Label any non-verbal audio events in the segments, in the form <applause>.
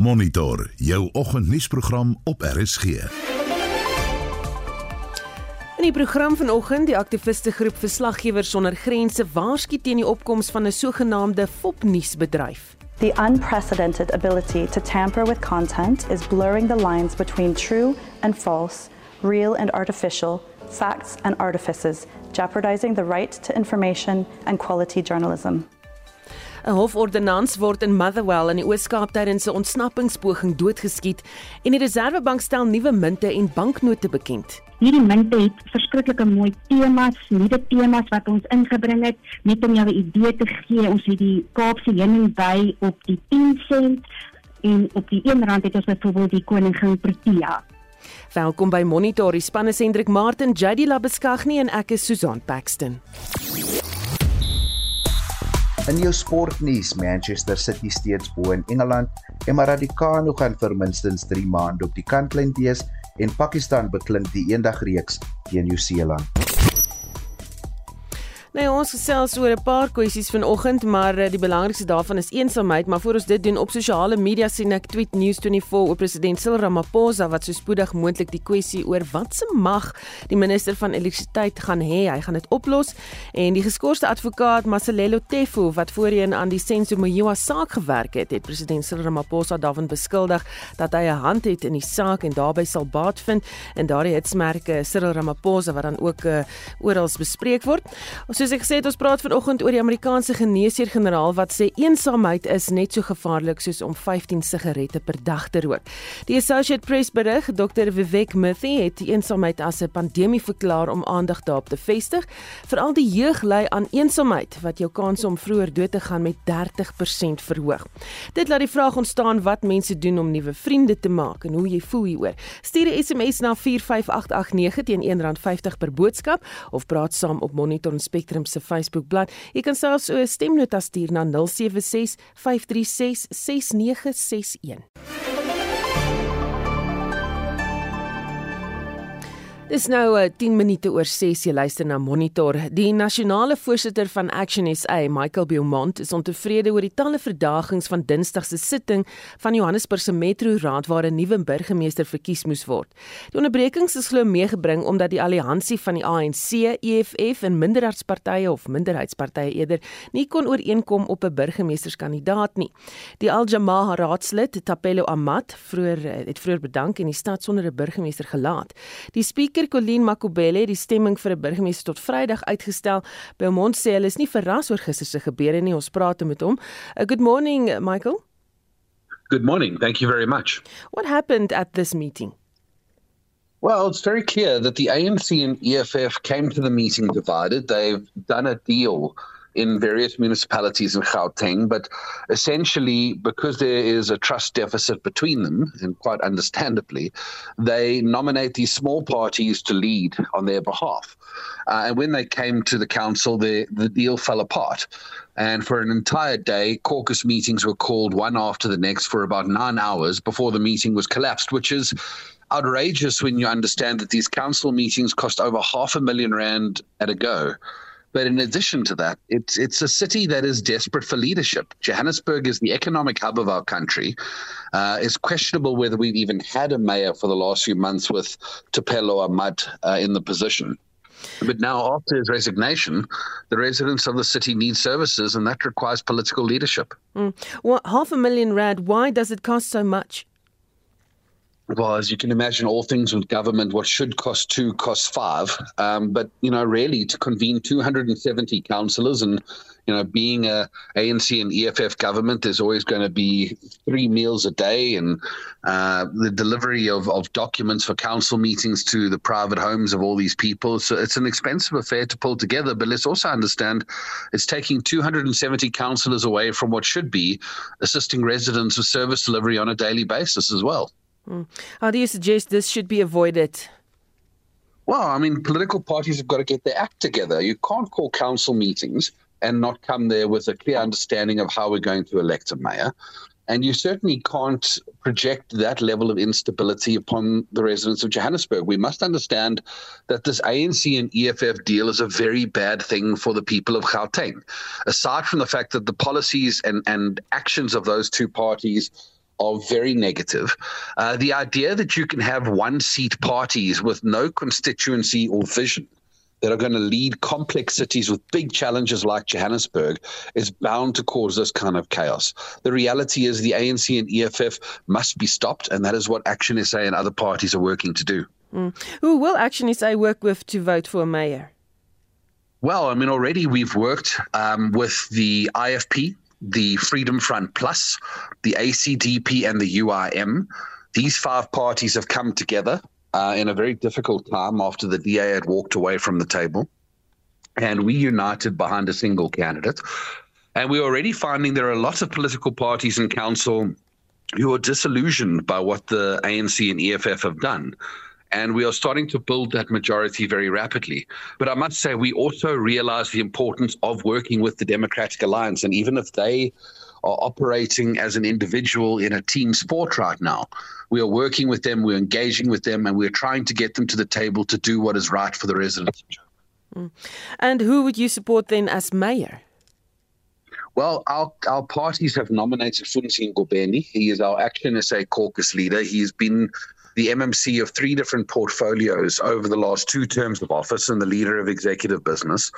Monitor jou oggendnuusprogram op RSG. In die program vanoggend die aktiviste groep Verslaggewers sonder Grense waarsku teen die opkoms van 'n sogenaamde fopnuusbedryf. The unprecedented ability to tamper with content is blurring the lines between true and false, real and artificial, facts and artifices, jeopardizing the right to information and quality journalism. 'n Hofordonnans word in Motherwell in die Oos-Kaap tydens 'n ontsnappingspoging doodgeskiet en die Reserwebank stel nuwe munte en banknote bekend. Hierdie munte het verskriklike mooi temas, nuwe temas wat ons ingebring het net om jou 'n idee te gee. Ons het die Kaapse heuning by op die 10 sent en op die 1 rand het ons byvoorbeeld die koningin Protea. Welkom by Monitor. Die span is Hendrik Martin, JD Labeskagni en ek is Susan Paxton. In jou sportnuus, Manchester City steeds bo in Engeland en Maradikano gaan vir minstens 3 maande op die kantlyn wees en Pakistan beklink die eendagreeks teen Nieu-Seeland. Nou ja, ons gesels oor 'n paar kwessies vanoggend, maar eh, die belangrikste daarvan is eensaamheid, maar voor ons dit doen op sosiale media sien ek tweet News24 oor president Cyril Ramaphosa wat so spoedig moontlik die kwessie oor wat se mag die minister van elektrisiteit gaan hê, hy gaan dit oplos. En die geskorste advokaat Maselelo Tefo wat voorheen aan die Senzo Moyoa saak gewerk het, het president Cyril Ramaphosa daarvan beskuldig dat hy 'n hand het in die saak en daarbey sal baat vind. En daardie hitsmerke Cyril Ramaphosa wat dan ook uh, oral bespreek word. Soos ek gesê het, ons praat vanoggend oor die Amerikaanse geneesheer-generaal wat sê eensaamheid is net so gevaarlik soos om 15 sigarette per dag te rook. Die Associated Press berig, Dr. Vivek Murthy het die eensaamheid as 'n pandemie verklaar om aandag daarop te vestig. Veral die jeug ly aan eensaamheid wat jou kans om vroeër dood te gaan met 30% verhoog. Dit laat die vraag ontstaan wat mense doen om nuwe vriende te maak en hoe jy voel hieroor. Stuur 'n SMS na 45889 teen R1.50 per boodskap of praat saam op Monitor en Spectrum Spectrum se Facebookblad. Jy kan selfs so 'n stemnota stuur na 076 536 6961. Dis nou 'n uh, 10 minute oor 6 jy luister na Monitor. Die nasionale voorsitter van Action SA, Michael Beaumont, is ontevrede oor die talle verdagings van Dinsdag se sitting van Johannesburg se Metro Raad waar 'n nuwe burgemeester verkies moes word. Die onderbrekings is glo meegebring omdat die alliansie van die ANC, EFF en minderheidspartye of minderheidspartye eerder nie kon ooreenkom op 'n burgemeesterskandidaat nie. Die Al Jamaa raadslid, Tapelo Amat, vroeër het vroeër bedank en die stad sonder 'n burgemeester gelaat. Die speaker Spreker Colleen Makubele het die stemming vir 'n burgemeester tot Vrydag uitgestel. Beaumont sê hulle is nie verras oor gister se gebeure nie. Ons praat met hom. Uh, good morning, Michael. Good morning. Thank you very much. What happened at this meeting? Well, it's very clear that the ANC and EFF came to the meeting divided. They've done a deal in various municipalities in Gauteng, but essentially, because there is a trust deficit between them, and quite understandably, they nominate these small parties to lead on their behalf. Uh, and when they came to the council, the, the deal fell apart. And for an entire day, caucus meetings were called one after the next for about nine hours before the meeting was collapsed, which is outrageous when you understand that these council meetings cost over half a million rand at a go. But in addition to that, it's it's a city that is desperate for leadership. Johannesburg is the economic hub of our country. Uh, it's questionable whether we've even had a mayor for the last few months with Tupelo Ahmad uh, in the position. But now, after his resignation, the residents of the city need services, and that requires political leadership. Mm. Well, half a million rand. Why does it cost so much? Well, as you can imagine, all things with government, what should cost two costs five. Um, but you know, really, to convene 270 councillors and you know, being a ANC and EFF government, there's always going to be three meals a day, and uh, the delivery of, of documents for council meetings to the private homes of all these people. So it's an expensive affair to pull together. But let's also understand, it's taking 270 councillors away from what should be assisting residents with service delivery on a daily basis as well. Hmm. How do you suggest this should be avoided? Well, I mean, political parties have got to get their act together. You can't call council meetings and not come there with a clear understanding of how we're going to elect a mayor. And you certainly can't project that level of instability upon the residents of Johannesburg. We must understand that this ANC and EFF deal is a very bad thing for the people of Gauteng. Aside from the fact that the policies and, and actions of those two parties are very negative. Uh, the idea that you can have one seat parties with no constituency or vision that are going to lead complex cities with big challenges like Johannesburg is bound to cause this kind of chaos. The reality is the ANC and EFF must be stopped, and that is what Action SA and other parties are working to do. Mm. Who will Action SA work with to vote for a mayor? Well, I mean, already we've worked um, with the IFP, the Freedom Front Plus, the ACDP, and the UIM. These five parties have come together uh, in a very difficult time after the DA had walked away from the table. And we united behind a single candidate. And we're already finding there are a lot of political parties in council who are disillusioned by what the ANC and EFF have done. And we are starting to build that majority very rapidly. But I must say, we also realize the importance of working with the Democratic Alliance. And even if they are operating as an individual in a team sport right now, we are working with them, we're engaging with them, and we're trying to get them to the table to do what is right for the residents. Mm. And who would you support then as mayor? Well, our, our parties have nominated Funsi Ngobeni. He is our Action SA caucus leader. He's been the MMC of three different portfolios over the last two terms of office and the leader of executive business.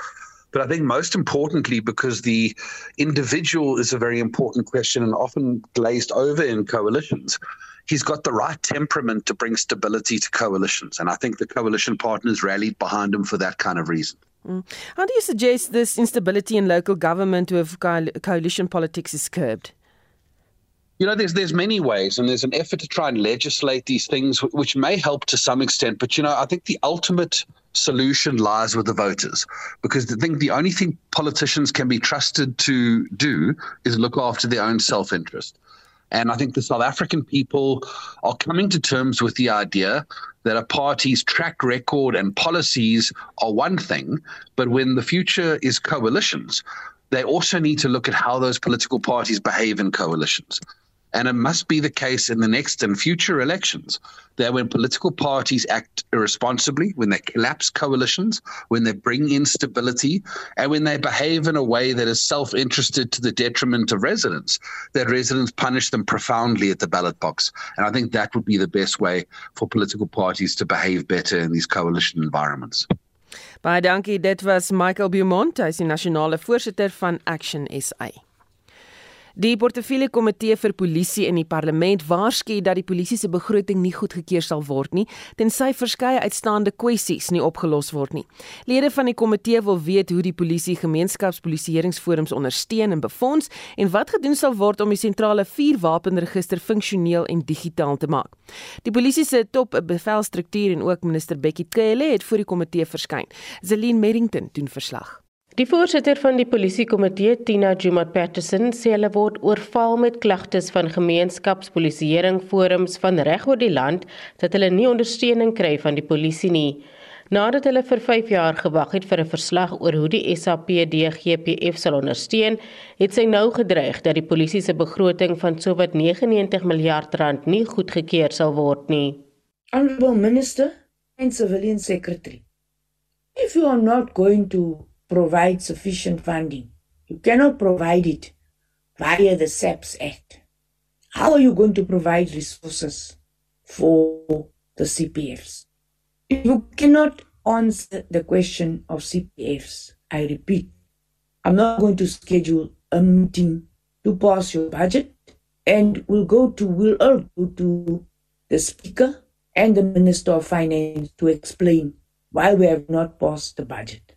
But I think most importantly, because the individual is a very important question and often glazed over in coalitions, he's got the right temperament to bring stability to coalitions. And I think the coalition partners rallied behind him for that kind of reason. Mm. How do you suggest this instability in local government with coalition politics is curbed? You know, there's there's many ways, and there's an effort to try and legislate these things, which may help to some extent. But you know, I think the ultimate solution lies with the voters, because I think the only thing politicians can be trusted to do is look after their own self-interest. And I think the South African people are coming to terms with the idea that a party's track record and policies are one thing, but when the future is coalitions, they also need to look at how those political parties behave in coalitions. And it must be the case in the next and future elections that when political parties act irresponsibly, when they collapse coalitions, when they bring instability, and when they behave in a way that is self interested to the detriment of residents, that residents punish them profoundly at the ballot box. And I think that would be the best way for political parties to behave better in these coalition environments. Baie dankie. Dit was Michael Beaumont, hy is die nasionale voorsitter van Action SA. Die portefeulje komitee vir polisie in die parlement waarsku dat die polisie se begroting nie goedgekeur sal word nie tensy verskeie uitstaande kwessies nie opgelos word nie. Lede van die komitee wil weet hoe die polisie gemeenskapspolisieeringsforums ondersteun en befonds en wat gedoen sal word om die sentrale vuurwapenregister funksioneel en digitaal te maak. Die polisie se top bevelstruktuur en ook minister Bekkie Cele het voor die komitee verskyn. Zelin Merrington doen verslag. Die voorsitter van die polisiekomitee, Tina Jumat Patterson, sê hulle word oorval met klagtes van gemeenskapspolisieering forums van reg oor die land dat hulle nie ondersteuning kry van die polisie nie. Nadat hulle vir 5 jaar gewag het vir 'n verslag oor hoe die SAPD-GPF sal ondersteun, het sy nou gedreig dat die polisie se begroting van sowat 99 miljard rand nie goedgekeur sal word nie. Honorable Minister and Civilian Secretary, if you are not going to provide sufficient funding. You cannot provide it via the SAPS Act. How are you going to provide resources for the CPFs? If you cannot answer the question of CPFs, I repeat, I'm not going to schedule a meeting to pass your budget and we'll go to we'll all go to the speaker and the minister of finance to explain why we have not passed the budget.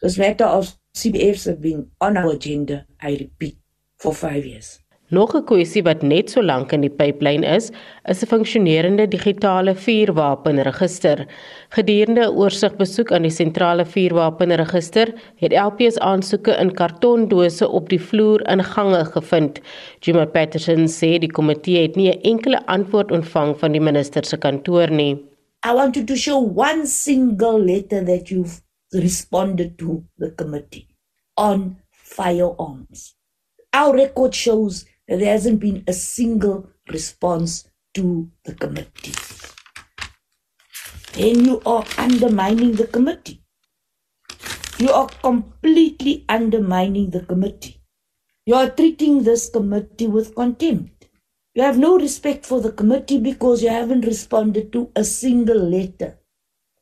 This matter of CBFs have been on our agenda, I repeat, for 5 years. Nog 'n kwessie wat net so lank in die pipeline is, is 'n funksionerende digitale vuurwapenregister. Gedurende 'n oorsigbesoek aan die sentrale vuurwapenregister het LPS aansoeke in kartondose op die vloer in gange gevind. Jimmy Patterson sê die komitee het nie 'n enkele antwoord ontvang van die minister se kantoor nie. I want to show one single letter that you've responded to the committee on firearms. Our record shows that there hasn't been a single response to the committee. Then you are undermining the committee. You are completely undermining the committee. You are treating this committee with contempt You have no respect for the committee because you haven't responded to a single letter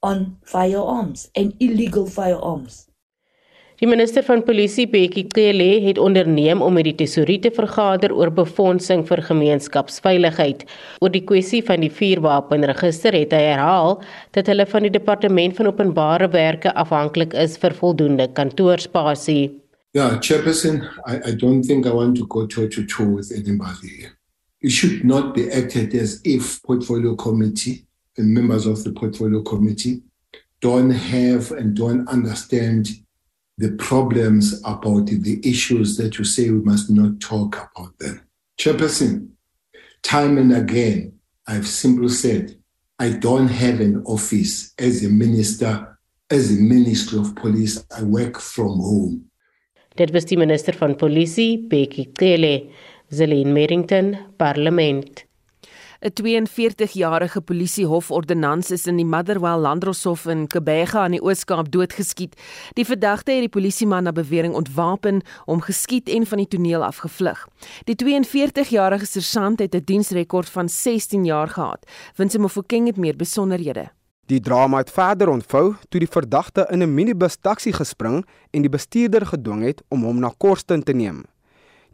on firearms and illegal firearms. Die minister van Polisie, Bekkie Cele, het onderneem om met die tesourier te vergader oor befondsing vir gemeenskapsveiligheid. Oor die kwessie van die vuurwapenregister het hy herhaal dat hulle van die departement van openbare werke afhanklik is vir voldoende kantoorspasie. Yeah, Chairperson, I, I don't think I want to go toe to toe with anybody. It should not be acted as if portfolio committee and members of the portfolio committee don't have and don't understand the problems about the issues that you say we must not talk about them. Chairperson, time and again, I've simply said, I don't have an office as a minister, as a minister of police. I work from home. Dit was die minister van polisie, Bekkie Cele, Zelin Merrington, Parlement. 'n 42-jarige polisiehof-ordonnans is in die Motherwell Landdroshof in Kebega aan die Oos-Kaap doodgeskiet. Die verdagte het die polisieman na bewering ontwapen, hom geskiet en van die toneel af gevlug. Die 42-jarige sergeant het 'n diensrekord van 16 jaar gehad. Winsie Mofokeng het meer besonderhede. Die drama het verder ontvou toe die verdagte in 'n minibus taxi gespring en die bestuurder gedwing het om hom na Korston te neem.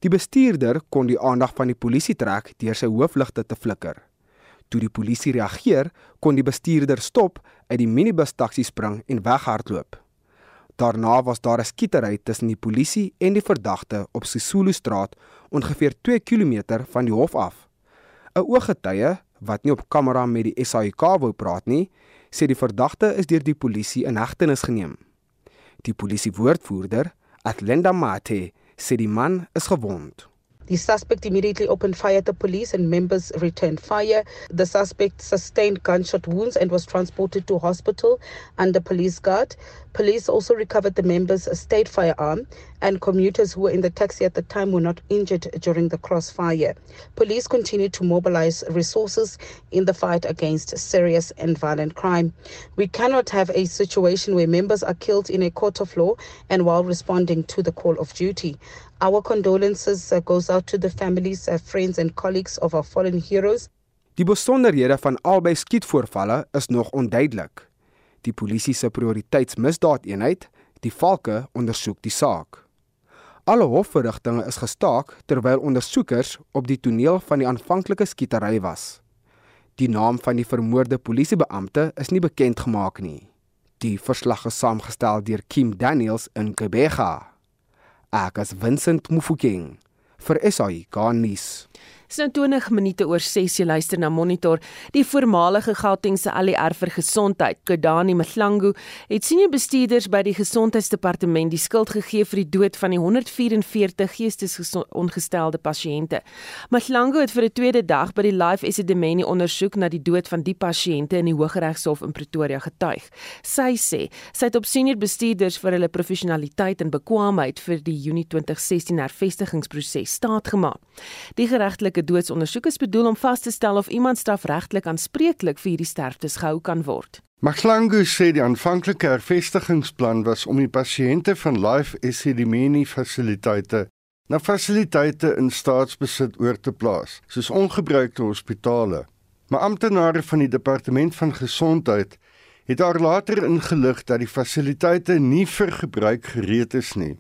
Die bestuurder kon die aandag van die polisie trek deur sy hoofligte te flikker. Toe die polisie reageer, kon die bestuurder stop, uit die minibus taxi spring en weghardloop. Daarna was daar 'n skietery tussen die polisie en die verdagte op Sisulu straat, ongeveer 2 km van die hof af. 'n Ooggetuie wat nie op kamera met die SAIK wou praat nie, sê die verdagte is deur die polisie in hegtenis geneem. Die polisiewoordvoerder, Atlenda Mate, sê die man is gewond. The suspect immediately opened fire at the police and members returned fire. The suspect sustained gunshot wounds and was transported to hospital under police guard. Police also recovered the members' state firearm and commuters who were in the taxi at the time were not injured during the crossfire. Police continue to mobilize resources in the fight against serious and violent crime. We cannot have a situation where members are killed in a court of law and while responding to the call of duty. Our condolences uh, goes out to the families, uh, friends and colleagues of our fallen heroes. Die besonderhede van albei skietvoorvalle is nog onduidelik. Die polisie se prioriteitsmisdaadeenheid, die Valke, ondersoek die saak. Alle hofverrigtinge is gestaak terwyl ondersoekers op die toneel van die aanvanklike skietery was. Die naam van die vermoorde polisiebeampte is nie bekend gemaak nie. Die verslag is saamgestel deur Kim Daniels in Kebega. Ek as Vincent Mufokeng vir SAI Garnis. Dis nou 20 minute oor 6 jy luister na Monitor. Die voormalige Gautengse ALR vir gesondheid, Kodani Mhlangu, het senior bestuurders by die gesondheidsdepartement die skuld gegee vir die dood van die 144 geestesongestelde pasiënte. Mhlangu het vir 'n tweede dag by die Life Esidimeni ondersoek na die dood van die pasiënte in die Hooggeregshof in Pretoria getuig. Sy sê sy het op senior bestuurders vir hulle professionaliteit en bekwaamheid vir die Junie 2016 hervestigingsproses staatgemaak. Die geregtelike Onmiddellike doodsondersoek is bedoel om vas te stel of iemand strafregtelik aanspreeklik vir hierdie sterftes gehou kan word. Maglangu sê die aanvanklike hervestigingsplan was om die pasiënte van Life Esidimeni fasiliteite na fasiliteite in staatsbesit oor te plaas, soos ongebruikte hospitale. Maar amptenare van die departement van gesondheid het daar later ingelig dat die fasiliteite nie vir gebruik gereed is nie.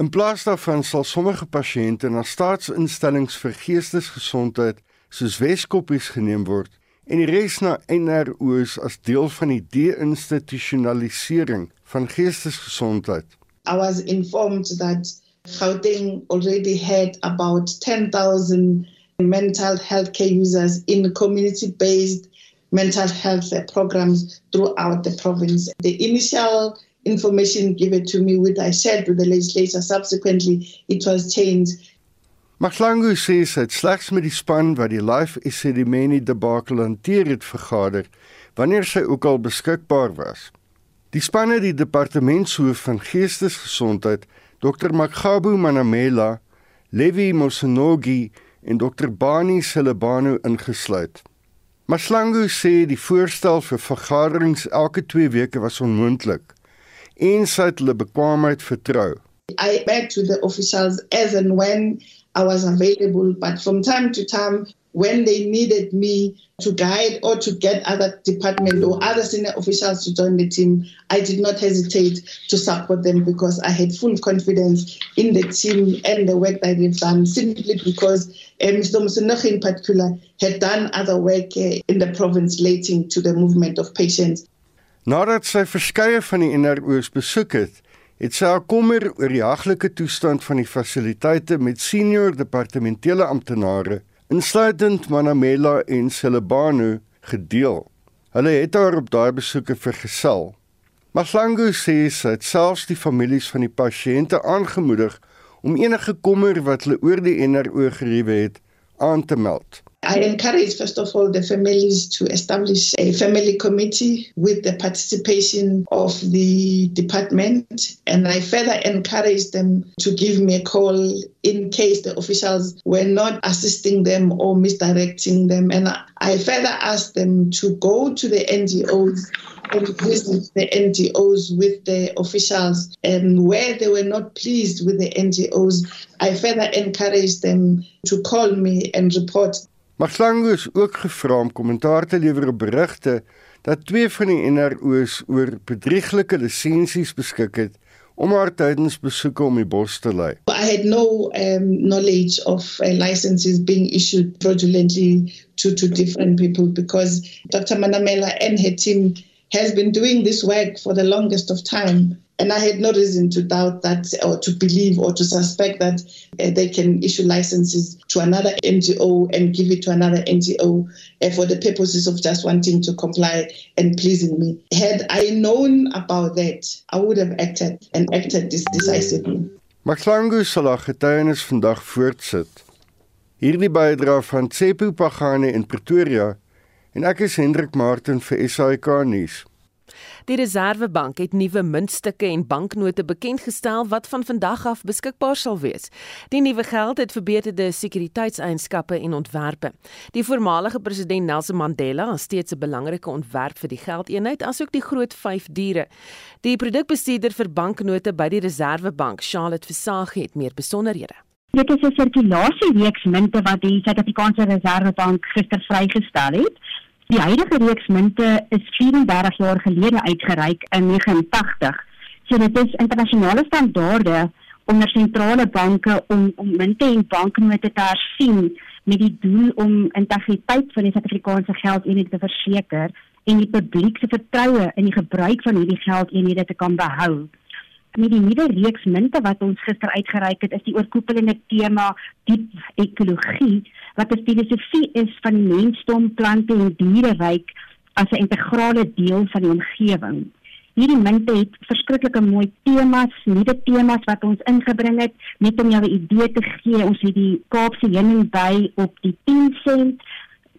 In plaas daarvan sal sommige pasiënte na staatsinstellings vir geestesgesondheid soos Weskoppies geneem word en die res na NRO's as deel van die deinstitusionalisering van geestesgesondheid. I was informed that Gauteng already had about 10,000 mental health care users in community-based mental health programs throughout the province. The initial information given to me which I shared with the legislature subsequently it was changed Maglangu sê het slegs met die span wat die Life Esidimeni debakel hanteer het vergader wanneer sy ook al beskikbaar was. Die span het die departementshoof van geestesgesondheid, Dr Magabu Manamela, Levi Mosonogi en Dr Bani Selebano ingesluit. Maglangu sê die voorstel vir vergaderings elke 2 weke was onmoontlik en sy het hulle bekwaamheid vertrou. I met with the officials as and when I was available but from time to time when they needed me to guide or to get other department or other senior officials to join the team, I did not hesitate to support them because I had full confidence in the team and the work that they've done, simply because uh, Mr. Musunoche in particular had done other work uh, in the province relating to the movement of patients. Nadat sy verskeie van die NRO's besoek het, het sy kommer oor die haglike toestand van die fasiliteite met senior departementele amptenare insluitend Manamela en Selebano gedeel. Hulle het haar op daai besoeke vergesel. Mahlangu sê sy het selfs die families van die pasiënte aangemoedig om enige kommer wat hulle oor die NRO geriewe het aan te meld. I encourage, first of all, the families to establish a family committee with the participation of the department. And I further encourage them to give me a call in case the officials were not assisting them or misdirecting them. And I further ask them to go to the NGOs and visit the NGOs with the officials. And where they were not pleased with the NGOs, I further encourage them to call me and report Maglango is ook gevra om kommentaar te lewer op berigte dat twee van die NRO's oor bedrieglike lisensies beskik het om haar tydens besoeke om die bos te lei. I had no um, knowledge of uh, licenses being issued fraudulently to to different people because Dr. Manamela and her team has been doing this work for the longest of time And I had no reason to doubt that or to believe or to suspect that uh, they can issue licenses to another NGO and give it to another NGO uh, for the purposes of just wanting to comply and pleasing me. Had I known about that, I would have acted and acted decisively. Maklangu sal haar getuienis vandag voortsit. Hierdie bydra van Tsepo Pagane in Pretoria en ek is Hendrik Martin vir SAK nuus. Die Reserwebank het nuwe muntstukke en banknote bekend gestel wat van vandag af beskikbaar sal wees. Die nuwe geld het verbeterde sekuriteitseienskappe en ontwerpe. Die voormalige president Nelson Mandela het steeds 'n belangrike ontwerp vir die geldeenheid asook die groot 5 diere. Die produkbestuurder vir banknote by die Reserwebank, Charlotte Versage, het meer besonderhede. Dit is 'n sirkulasiereeks munte wat die Suid-Afrikaanse Reserwebank gister vrygestel het. Die huidige reeks munte is 34 jaar gelede uitgereik in 89. So dit is internasionale standaarde onder sentrale banke om om munte en banknote te hersien met die doel om integriteit van die Suid-Afrikaanse geldeenheid te verseker en die publiek se vertroue in die gebruik van hierdie geldeenhede te kan behou met die nuwe reeks munte wat ons gister uitgereik het, is die oorkoepelende tema diep ekologie wat 'n filosofie is van die mensdom, plante en diereryk as 'n integrale deel van die omgewing. Hierdie munte het verskriklike mooi temas, nuwe temas wat ons ingebring het net om jou 'n idee te gee. Ons het die Kaapse heuning by op die 10 sent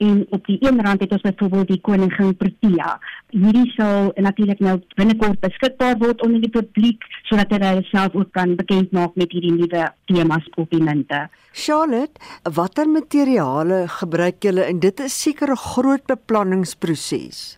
en op die een rand het ons byvoorbeeld die koningin Protea. Hierdie sal natuurlik nou binnekort beskikbaar word onder die publiek sodat hulle self ook kan bekend maak met hierdie nuwe temas op die munte. Charlotte, watter materiale gebruik julle en dit is seker 'n groot beplanningsproses.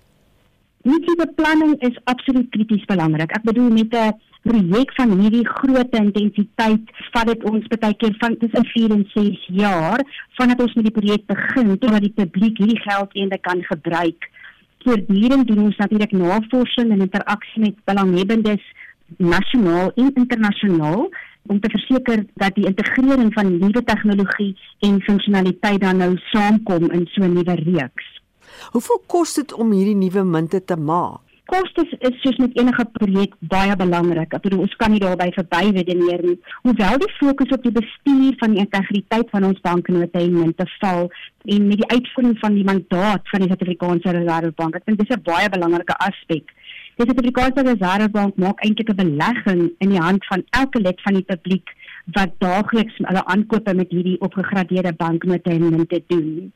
Die beplanning is absoluut krities belangrik. Ek bedoel met 'n projek van hierdie groot intensiteit vat dit ons baie keer van tussen 4 en 6 jaar vandat ons met die projek begin totdat die publiek hierdie geld eendag kan gebruik. Voortdurend doen ons natuurlik navorsing en interaksie met belanghebbendes nasionaal en internasionaal om te verseker dat die integrering van nuwe tegnologie en funksionaliteit dan nou saamkom in so 'n nuwe reeks. Hoeveel kos dit om hierdie nuwe munte te maak? Kostes is soos met enige projek baie belangrik. Ek bedoel ons kan nie daarby verby redeneer nie. Hoewel die fokus op die bestuur van die integriteit van ons banknote en munte val en met die uitvoering van die mandaat van die Suid-Afrikaanse Reservebank, ek dink dis 'n baie belangrike aspek. Die Suid-Afrikaanse Reservebank maak eintlik 'n belegging in die hand van elke lid van die publiek wat daagliks hulle aankope met hierdie opgegradeerde banknote en munte doen.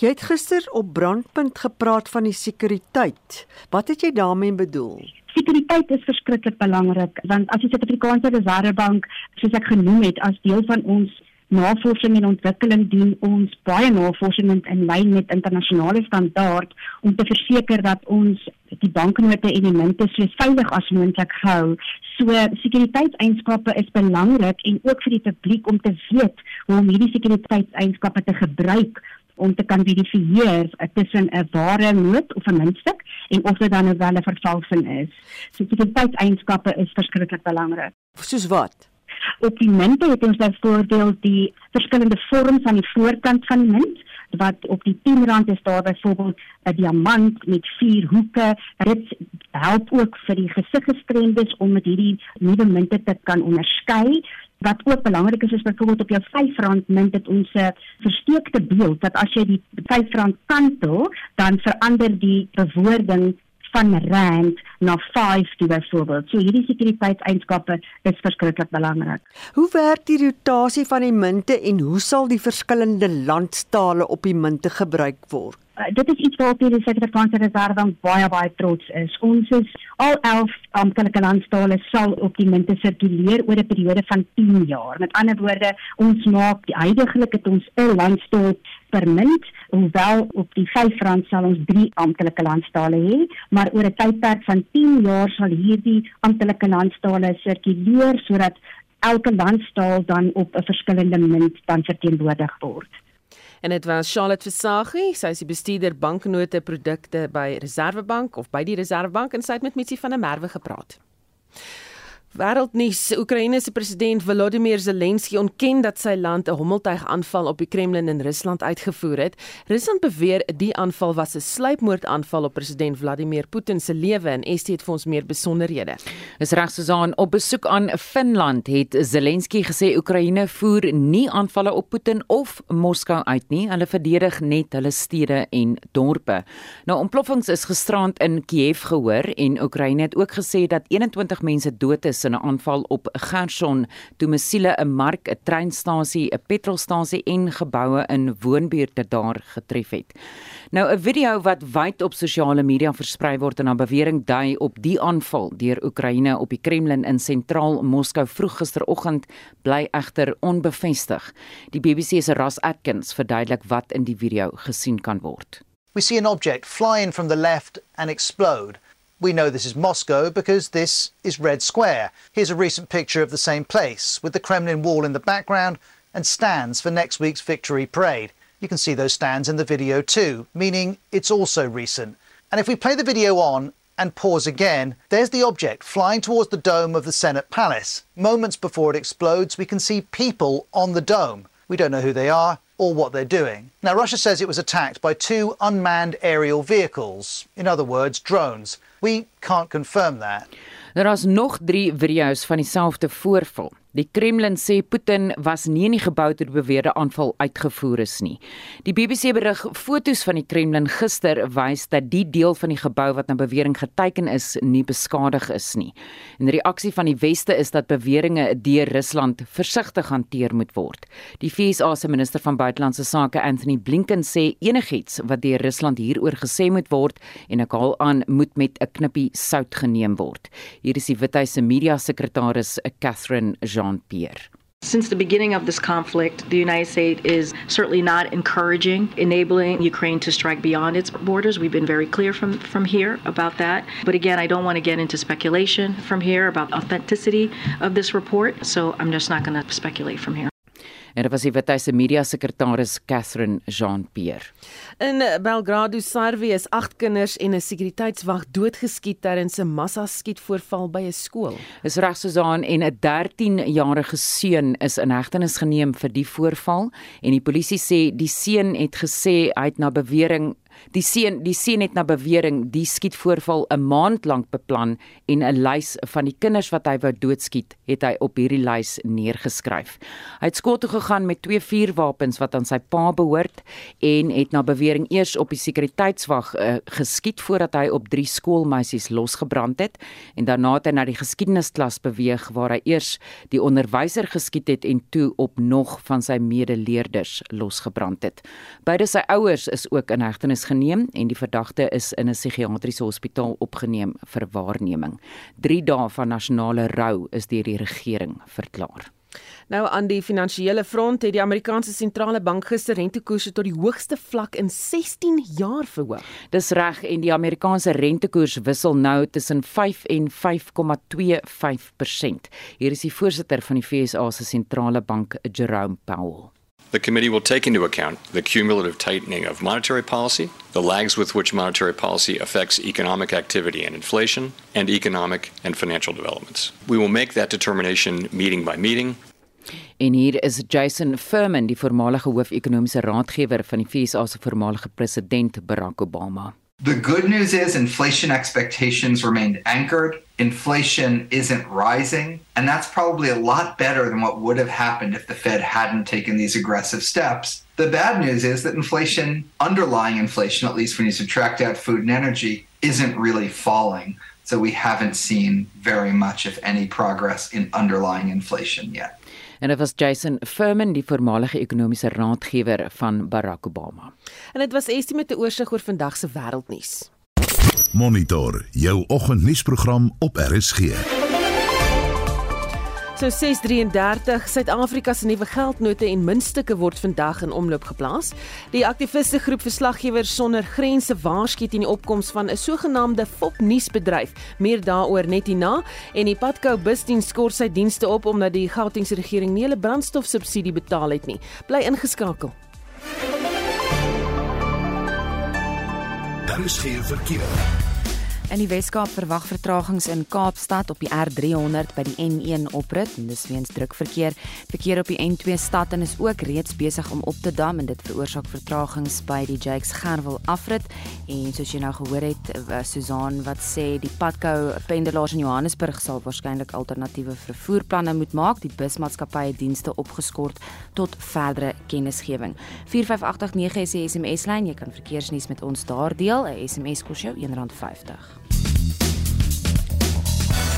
Jy het gister op brandpunt gepraat van die sekuriteit. Wat het jy daarmee bedoel? Sekuriteit is verskriklik belangrik want as die Suid-Afrikaanse Reservebank, soos ek genoem het, as deel van ons navorsing en ontwikkeling doen ons baie navorsing in lyn met internasionale standaard om te verseker dat ons die banknote en die munte so veilig as moontlik hou. So sekuriteitseienskappe is belangrik en ook vir die publiek om te weet hoe om hierdie sekuriteitseienskappe te gebruik om te kan verifieer tussen 'n ware noot of 'n muntstuk en of dit dan 'n welle vervalsing is. So sekuriteitseienskappe is verskriklik belangrik. Soos wat? Op die munte het ons byvoorbeeld die verskillende vorms aan die voorkant van die munt wat op die 10 rand is daar byvoorbeeld 'n diamant met vier hoeke. Dit help ook vir die gesiggestremdes om met hierdie nuwe munte te kan onderskei. Wat ook belangrik is is byvoorbeeld op jou R5 munt het ons 'n versteekte beeld dat as jy die R5 kantel, dan verander die bewoording van rand na 5 toe byvoorbeeld. So hierdie sekuriteitseienskappe is verskriklik belangrik. Hoe werk die rotasie van die munte en hoe sal die verskillende landstale op die munte gebruik word? Uh, dit is iets waarop die Suid-Afrikaanse Reserve baie baie trots is. Ons is al 11 amptelike um, landstale sal op die munte sirkuleer oor 'n periode van 10 jaar. Met ander woorde, ons maak die huidigelik het ons 'n landstal per munt, hoewel op die R5 sal ons 3 amptelike landstale hê, maar oor 'n tydperk van 10 jaar sal hierdie amptelike landstale sirkuleer sodat elke landstaal dan op 'n verskillende munt dan verteenwoordig word. En dit was Charlotte Versagie, sy is die bestuurder banknote produkte by Reservebank of by die Reservebank en sy het met Mitsi van der Merwe gepraat. Wêreldnuus: Oekraïne se president Volodymyr Zelensky ontken dat sy land 'n hommeltuigaanval op die Kremlin in Rusland uitgevoer het. Rusland beweer die aanval was 'n sluipmoordaanval op president Vladimir Putin se lewe en ST het vir ons meer besonderhede. Is reg Susan op besoek aan Finland het Zelensky gesê Oekraïne voer nie aanvalle op Putin of Moskou uit nie. Hulle verdedig net hulle stede en dorpe. Nou ontploffings is gisterand in Kiev gehoor en Oekraïne het ook gesê dat 21 mense dood is in 'n aanval op Gerson toe missiele 'n mark, 'n treinstasie, 'n petrolstasie en geboue in woonbuurte daar getref het. Nou 'n video wat wyd op sosiale media versprei word en 'n bewering dui op die aanval deur Oekraïne op die Kremlin in sentraal Moskou vroeg gisteroggend bly egter onbevestig. Die BBC se Ross Atkins verduidelik wat in die video gesien kan word. We see an object fly in from the left and explode. We know this is Moscow because this is Red Square. Here's a recent picture of the same place with the Kremlin wall in the background and stands for next week's victory parade. You can see those stands in the video too, meaning it's also recent. And if we play the video on and pause again, there's the object flying towards the dome of the Senate Palace. Moments before it explodes, we can see people on the dome. We don't know who they are or what they're doing. Now, Russia says it was attacked by two unmanned aerial vehicles, in other words, drones. We can't confirm that. Daar is nog 3 video's van dieselfde voorval. Die Kremlin sê Putin was nie in die gebou toe die beweerde aanval uitgevoer is nie. Die BBC berig fotos van die Kremlin gister wys dat die deel van die gebou wat na bewering geteken is, nie beskadig is nie. En die reaksie van die weste is dat beweringe deur Rusland versigtig hanteer moet word. Die VSA se minister van buitelandse sake, Anthony Blinken, sê enigiets wat deur Rusland hieroor gesê moet word en ek haal aan moet met 'n knippie sout geneem word. Hier is die Withuis se media sekretaris, Catherine Jean Jean Pierre. Since the beginning of this conflict, the United States is certainly not encouraging enabling Ukraine to strike beyond its borders. We've been very clear from, from here about that. But again, I don't want to get into speculation from here about authenticity of this report, so I'm just not going to speculate from here. En dit was die Withuise media sekretaris Catherine Jean-Pierre. In Belgrado, Servië is 8 kinders en 'n sekuriteitswag doodgeskiet tydens 'n massa-skietvoorval by 'n skool. Is reg Susan en 'n 13-jarige seun is in hegtenis geneem vir die voorval en die polisie sê die seun het gesê hy het na bewering Die seun, die seun het na bewering die skietvoorval 'n maand lank beplan en 'n lys van die kinders wat hy wou doodskiet, het hy op hierdie lys neergeskryf. Hy het skool toe gegaan met twee vuurwapens wat aan sy pa behoort en het na bewering eers op die sekuriteitswag uh, geskiet voordat hy op drie skoolmeisies losgebrand het en daarna het hy na die geskiedenisklas beweeg waar hy eers die onderwyser geskiet het en toe op nog van sy medeleerders losgebrand het. Beide sy ouers is ook in hegtenis geneem en die verdagte is in 'n psigiatriese hospitaal opgeneem vir waarneming. 3 dae van nasionale rou is deur die regering verklaar. Nou aan die finansiële front het die Amerikaanse sentrale bank gister rentekoerse tot die hoogste vlak in 16 jaar verhoog. Dis reg en die Amerikaanse rentekoers wissel nou tussen 5 en 5,25%. Hier is die voorsitter van die FSA se sentrale bank, Jerome Powell. The committee will take into account the cumulative tightening of monetary policy, the lags with which monetary policy affects economic activity and inflation, and economic and financial developments. We will make that determination meeting by meeting. En hier is Jason Furman, die voormalige hoof-ekonomiese raadgewer van die VS se voormalige president Barack Obama. The good news is inflation expectations remained anchored. Inflation isn't rising. And that's probably a lot better than what would have happened if the Fed hadn't taken these aggressive steps. The bad news is that inflation, underlying inflation, at least when you subtract out food and energy, isn't really falling. So we haven't seen very much, if any, progress in underlying inflation yet. En dit was Jason Furman, die voormalige ekonomiese raadgewer van Barack Obama. En dit was Estie met 'n oorsig oor vandag se wêreldnuus. Monitor jou oggendnuusprogram op RSG. So 633 Suid-Afrika se nuwe geldnote en muntstukke word vandag in omloop geplaas. Die aktiviste groep verslaggewers sonder grense waarsku teen die opkoms van 'n sogenaamde fopnuusbedryf. Meer daaroor net hierna en die Padco busdiens skort sy dienste op omdat die Gautengse regering nie hulle brandstofsubsidie betaal het nie. Bly ingeskakel. Daar is geen verkeer. In die Weskaap verwag vertragings in Kaapstad op die R300 by die N1 oprit en dis weens druk verkeer. Verkeer op die N2 stad en is ook reeds besig om op te dam en dit veroorsaak vertragings by die Jakes Gerwel afrit. En soos jy nou gehoor het, eh, Susan wat sê die Padco pendelaars in Johannesburg sal waarskynlik alternatiewe vervoerplanne moet maak. Die busmaatskappye dienste opgeskort tot verdere kennisgewing. 45889 is die SMS lyn. Jy kan verkeersnuus met ons daar deel. 'n SMS kos jou R1.50.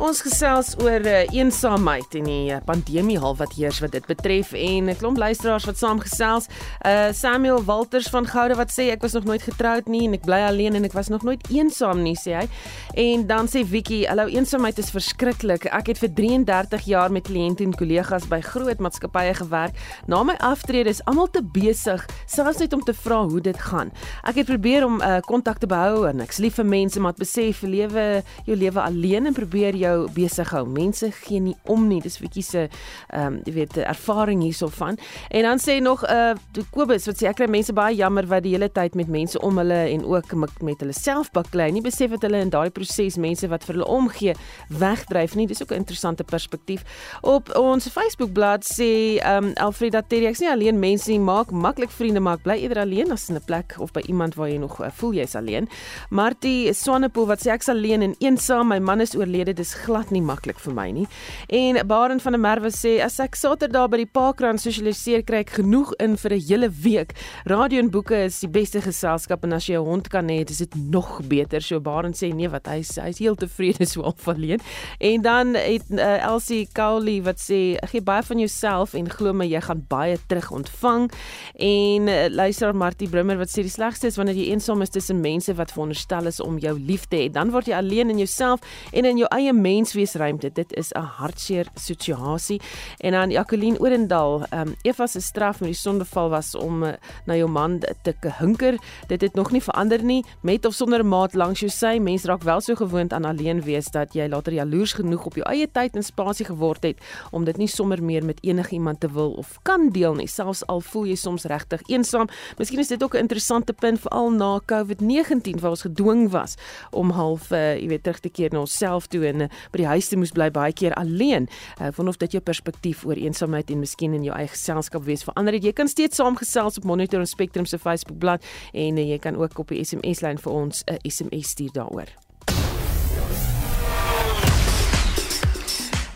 Ons gesels oor uh, eensaamheid en die uh, pandemie hal wat heers wat dit betref en 'n klomp luisteraars wat saamgesels. Uh Samuel Walters van Goude wat sê ek was nog nooit getroud nie en ek bly alleen en ek was nog nooit eensaam nie sê hy. En dan sê Vicky, "Hallo, eensaamheid is verskriklik. Ek het vir 33 jaar met kliënte en kollegas by groot maatskappye gewerk. Na my aftrede is almal te besig selfs net om te vra hoe dit gaan. Ek het probeer om kontak uh, te behou en ek's lief vir mense, maar besef lewe jou lewe alleen en probeer jou jou besig hou. Mense gee nie om nie. Dis bietjie se ehm um, jy weet ervaring hiersovan. En dan sê nog uh Kobus wat sê ek kry mense baie jammer wat die hele tyd met mense om hulle en ook met hulle self baklei. Nie besef dat hulle in daardie proses mense wat vir hulle omgee wegdryf nie. Dis ook 'n interessante perspektief. Op ons Facebook-blad sê ehm um, Alfreda Terry ek's nie alleen mense nie, maak maklik vriende, maar bly eerder alleen as in 'n plek of by iemand waar jy nog uh, voel jy's alleen. Martie Swanepoel wat sê ek's alleen en eensaam, my man is oorlede, dis glad nie maklik vir my nie. En Baren van der Merwe sê as ek Saterdag by die Parkrand sosialiseer kry ek genoeg in vir 'n hele week. Radio en boeke is die beste geselskap en as jy 'n hond kan hê, is dit nog beter. So Baren sê nee wat hy hy's heel tevrede so al verleen. En dan het uh, Elsie Cowley wat sê gee baie van jouself en glo my jy gaan baie terug ontvang. En uh, luister Martie Brummer wat sê die slegste is wanneer jy eensaam is tussen mense wat veronderstel is om jou lief te hê. Dan word jy alleen in jouself en in jou eie mensweesruimte. Dit is 'n hartseer situasie. En dan Jacqueline Orendal, ehm um, Eva se straf met die sondeval was om uh, na jou man te hinker. Dit het nog nie verander nie met of sonder maat langs jou sy. Mens raak wel so gewoond aan alleen wees dat jy later jaloers genoeg op jou eie tyd en spasie geword het om dit nie sommer meer met enigiemand te wil of kan deel nie, selfs al voel jy soms regtig eensaam. Miskien is dit ook 'n interessante punt veral na COVID-19 waar ons gedwing was om half uh, jy weet terug te keer na onsself toe en uh, by die huis te moes bly baie keer alleen. Ek uh, wonder of dit jou perspektief oor eensaamheid en miskien in jou eie geselskap wees verander het. Jy kan steeds saamgesels op Monitor en Spectrum se Facebookblad en uh, jy kan ook op die SMS lyn vir ons 'n uh, SMS stuur daaroor.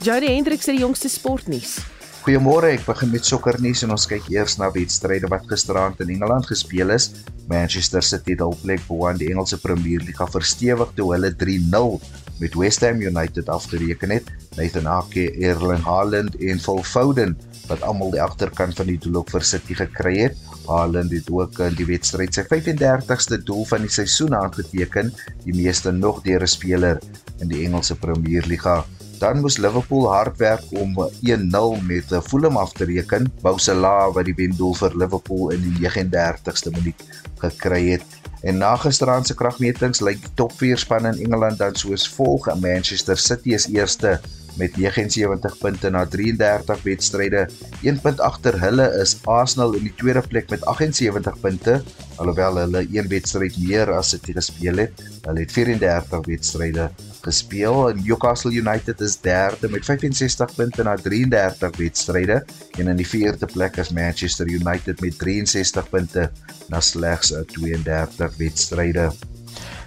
Jody Hendriks het die jongste sportnuus. Goeiemôre, ek begin met sokkernuus en ons kyk eers na wedstryde wat gisteraand in Engeland gespeel is. Manchester City het hul plek bo aan die Engelse Premier League verstewig toe hulle 3-0 met West Ham United afgereken het. Nathan Ake, Erling Haaland en Phil Foden wat almal die agterkant van die doel op vir City gekry het. Haaland het ook in die wedstryd sy 35ste doel van die seisoen aangeteken, die meeste nog deur 'n speler in die Engelse Premier League dan moes Liverpool hard werk om 1-0 met Fulham af te reken. Bousela wat die wendoel vir Liverpool in die 39ste minuut gekry het. En na gisteraand se kragmetings lyk die top 4 spanne in Engeland dan soos volg: Manchester City is eerste met 79 punte na 33 wedstryde. 1 punt agter hulle is Arsenal in die tweede plek met 78 punte, alhoewel hulle een wedstryd meer as City gespeel het. Hulle het 34 wedstryde gespeel en Newcastle United is derde met 65 punte na 33 wedstryde en in die vierde plek is Manchester United met 63 punte na slegs 32 wedstryde.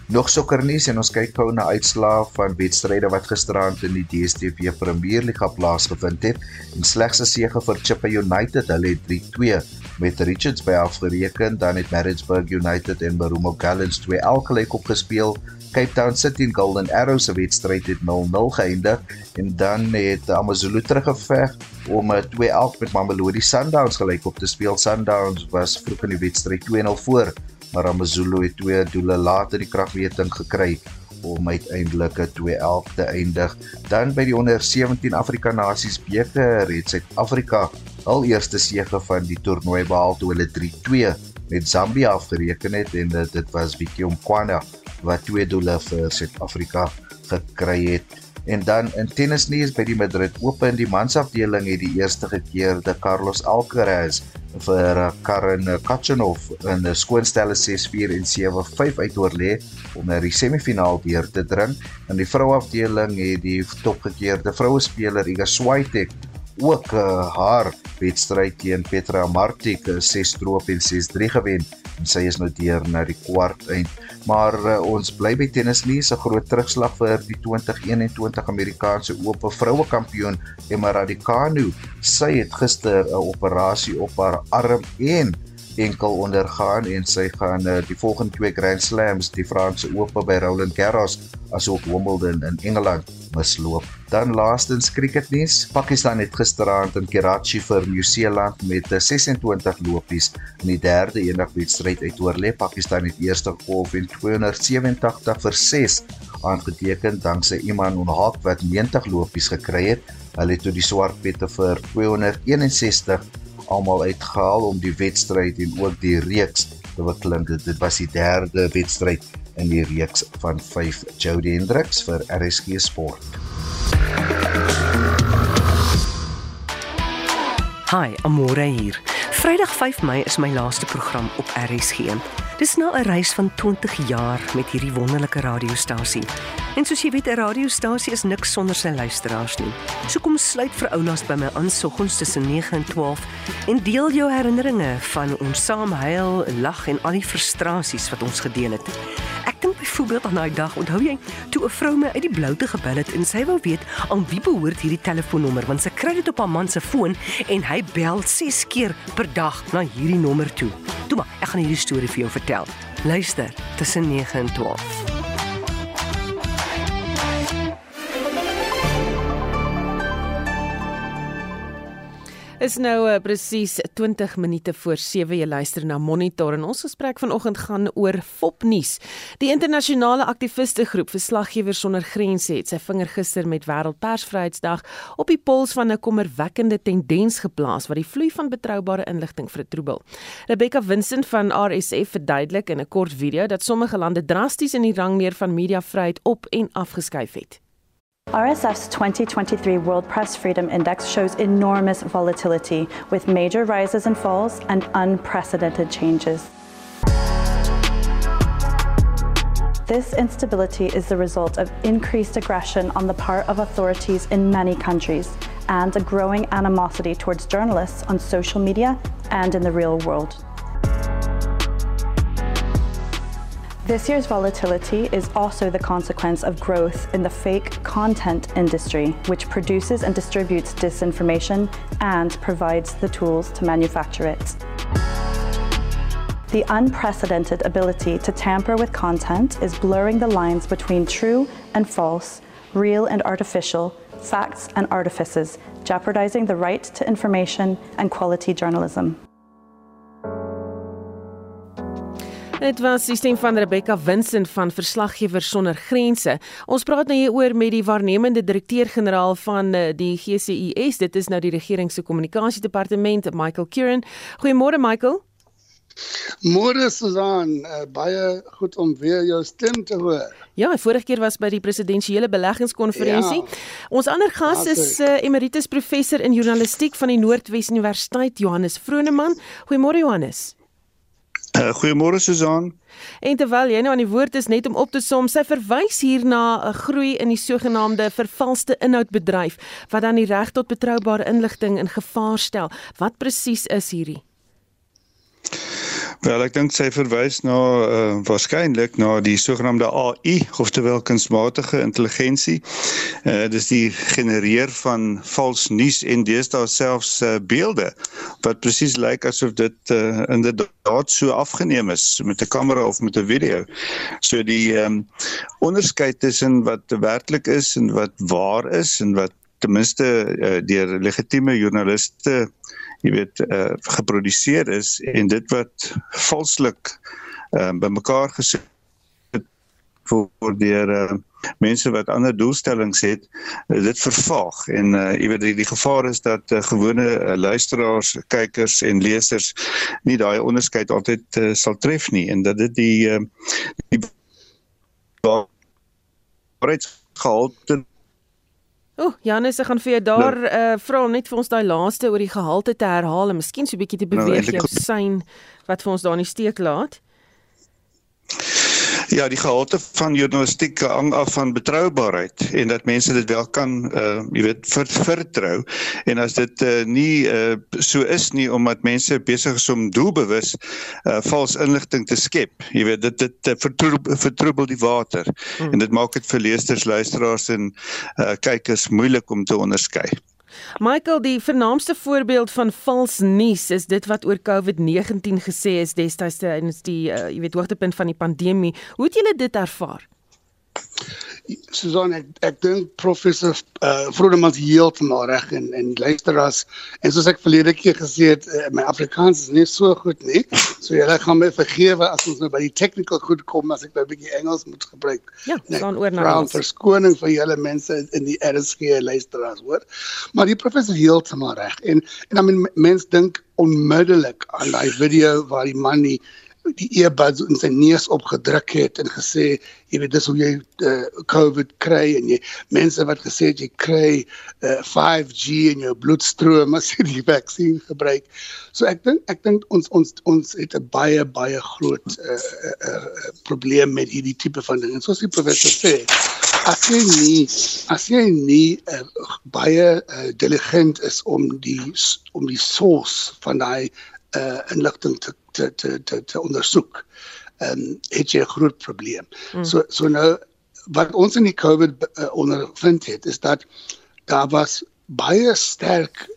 Nog sokkernuus en ons kyk gou na uitslae van wedstryde wat gisteraand in die DStv Premier League plaasgevind het. En slegs 'n sege vir Chippa United, hulle het 3-2 met Richards by afgereken, dan het Maritzburg United en Barumo Gallants 2-1 gelyk opgespeel. Cape Town City en Golden Arrows se wedstryd het 0-0 geëindig en dan het AmaZulu teruggeveg om 'n 2-1 met Mamelodi Sundowns gelyk op te speel. Sundowns was vroeg in die wedstryd 2-0 voor maar AmaZulu het twee doele later die kragmeting gekry om uiteindelik 'n 2-11 te eindig. Dan by die onder 17 Afrika Nasies beker het Suid-Afrika al eerste sege van die toernooi behaal toe hulle 3-2 met Zambia afgereken het en dit, dit was Vicky Mkwana wat twee doele vir Suid-Afrika gekry het. En dan in tennisnuus by die Madrid Open, die mansafdeling het die eerste keer de Carlos Alcaraz vir Karen Khachanov in 'n skoonstelle 6-4 en 7-5 uitoorlê om na die semifinaal deur te dring. In die vrouafdeling het die topgekeerde vroue speler Iga Swiatek ook uh, haar wedstryd teen Petra Martic 6-3 en 6-3 gewen en sy is nou deur na die kwart eind. Maar uh, ons bly by tennis nie, 'n groot terugslag vir die 2021 Amerikaanse Ope vroue kampioen Emma Raducanu. Sy het gister 'n operasie op haar arm en enkel ondergaan en sy gaan uh, die volgende twee Grand Slams, die Franse Ope by Roland Garros asook Wimbledon in Engeland misloop. Dan laastens cricketnuus. Pakistan het gisteraand in Karachi vir Nieu-Seeland met 26 lopies in die derde eendagswedstryd uitoorlê. Pakistan het eerste golf en 287 vir 6 aangeteken danksy Iman Unhaq wat 90 lopies gekry het. Hulle het toe die swart pette vir 261 almal uitgehaal om die wedstryd en ook die reeks beklim. Dit was die derde wedstryd in die reeks van 5 Jody Hendricks vir RSG Sport. Hi, Amore hier. Vrydag 5 Mei is my laaste program op RSG. Dis nou 'n reis van 20 jaar met hierdie wonderlike radiostasie. En soos jy weet, 'n radiostasie is niks sonder sy luisteraars nie. So kom sluit vir oulas by my aan soggens tussen 9 en 12 en deel jou herinneringe van ons saam huil, lag en al die frustrasies wat ons gedeel het. Ek dink byvoorbeeld aan daai dag, onthou jy, toe 'n vrou my uit die bloute gebel het en sy wou weet aan wie behoort hierdie telefoonnommer want sy kry dit op haar man se foon en hy bel 6 keer per dag na hierdie nommer toe. Toe maar, ek gaan hierdie storie vir jou vertel. Luister tussen 9 en 12. Is nou uh, presies 20 minute voor 7 jy luister na Monitor en ons gesprek vanoggend gaan oor Fopnuus. Die internasionale aktiviste groep Verslaggewers sonder Grense het sy vinger gister met Wêreldpersvryheidsdag op die pols van 'n kommerwekkende tendens geplaas wat die vloei van betroubare inligting vertroebel. Rebecca Vincent van RSF verduidelik in 'n kort video dat sommige lande drasties in die rangmeer van mediavryheid op en afgeskuif het. RSF's 2023 World Press Freedom Index shows enormous volatility with major rises and falls and unprecedented changes. This instability is the result of increased aggression on the part of authorities in many countries and a growing animosity towards journalists on social media and in the real world. This year's volatility is also the consequence of growth in the fake content industry, which produces and distributes disinformation and provides the tools to manufacture it. The unprecedented ability to tamper with content is blurring the lines between true and false, real and artificial, facts and artifices, jeopardizing the right to information and quality journalism. Dit was die stem van Rebecca Vincent van Verslaggewers sonder Grense. Ons praat nou hier oor met die waarnemende direkteur-generaal van eh, die GCIS. Dit is nou die regering se kommunikasiedepartement, Michael Curran. Goeiemôre Michael. Môre Susan, uh, baie goed om weer jou stem te hoor. Ja, vorige keer was by die presidensiële beleggingskonferensie. Ja. Ons ander gas ja, is uh, emeritus professor in journalistiek van die Noordwes Universiteit, Johannes Vroneman. Goeiemôre Johannes. <clears throat> Goeiemôre Susan. En terwyl jy nou aan die woord is net om op te som, sy verwys hier na 'n groei in die sogenaamde vervalste inhoudbedryf wat dan die reg tot betroubare inligting in gevaar stel. Wat presies is hierdie? Wel ek dink sy verwys na uh, waarskynlik na die sogenaamde AI, oftewel kunsmatige intelligensie. Uh, dis die genereer van vals nuus en deesdae selfs uh, beelde wat presies lyk asof dit uh, inderdaad so afgeneem is met 'n kamera of met 'n video. So die um, onderskeid tussen wat werklik is en wat waar is en wat ten minste uh, deur legitieme joernaliste jy weet uh, geproduseer is en dit wat valslik uh, bymekaar gesit word deur uh, mense wat ander doelstellings het uh, dit vervaag. En uh, jy weet die, die gevaar is dat uh, gewone uh, luisteraars, kykers en lesers nie daai onderskeid altyd uh, sal tref nie en dat dit die uh, die waarheidsgehalte O, oh, Janus, ek gaan vir jou daar nou, uh vra om net vir ons daai laaste oor die gehalte te herhaal en miskien so 'n bietjie te nou, beweeg nou, jou sein wat vir ons daar in die steek laat. Ja, die gehalte van journalistiek hang af van betroubaarheid en dat mense dit wel kan uh jy weet ver, vertrou. En as dit uh nie uh so is nie omdat mense besig is om doelbewus uh vals inligting te skep. Jy weet dit dit vertroebel, vertroebel die water hmm. en dit maak dit vir leerders, luisteraars en uh kykers moeilik om te onderskei. Michael, die vernaamste voorbeeld van vals nuus is dit wat oor COVID-19 gesê is destyds tydens die uh, jy weet hoogtepunt van die pandemie. Hoe het julle dit ervaar? Susan ek ek dink professor uh, Vrodeman is heeltemal reg en en luisteraars en soos ek verlede keer gesê het uh, my Afrikaans is nie so goed nie so julle gaan my vergewe as ons nou by die technical goed kom as ek nou 'n bietjie Engels moet gebruik. Ja, dan oor na Engels. Verskoning vir julle mense in die RSG luisteraars hoor. Maar die professor heeltemal reg en en dan mense dink onmiddellik aan daai video waar die man nie die earbuds in sy neus opgedruk het en gesê jy weet dis hoe jy uh, covid kry en jy mense wat gesê het jy kry uh, eh, 5G in jou bloedstroom as jy die vaksin gebruik. So ek dink ek dink ons ons ons het 'n baie baie groot uh, uh, uh, probleem met hierdie tipe van ding. En soos die professor sê, as jy nie as jy nie uh, baie uh, diligent is om die om die source van daai uh, inligting te te te te, te ondersoek. Ehm um, het jy 'n groot probleem. Mm. So so nou wat ons in die COVID uh, ondervind het is dat daar was baie sterk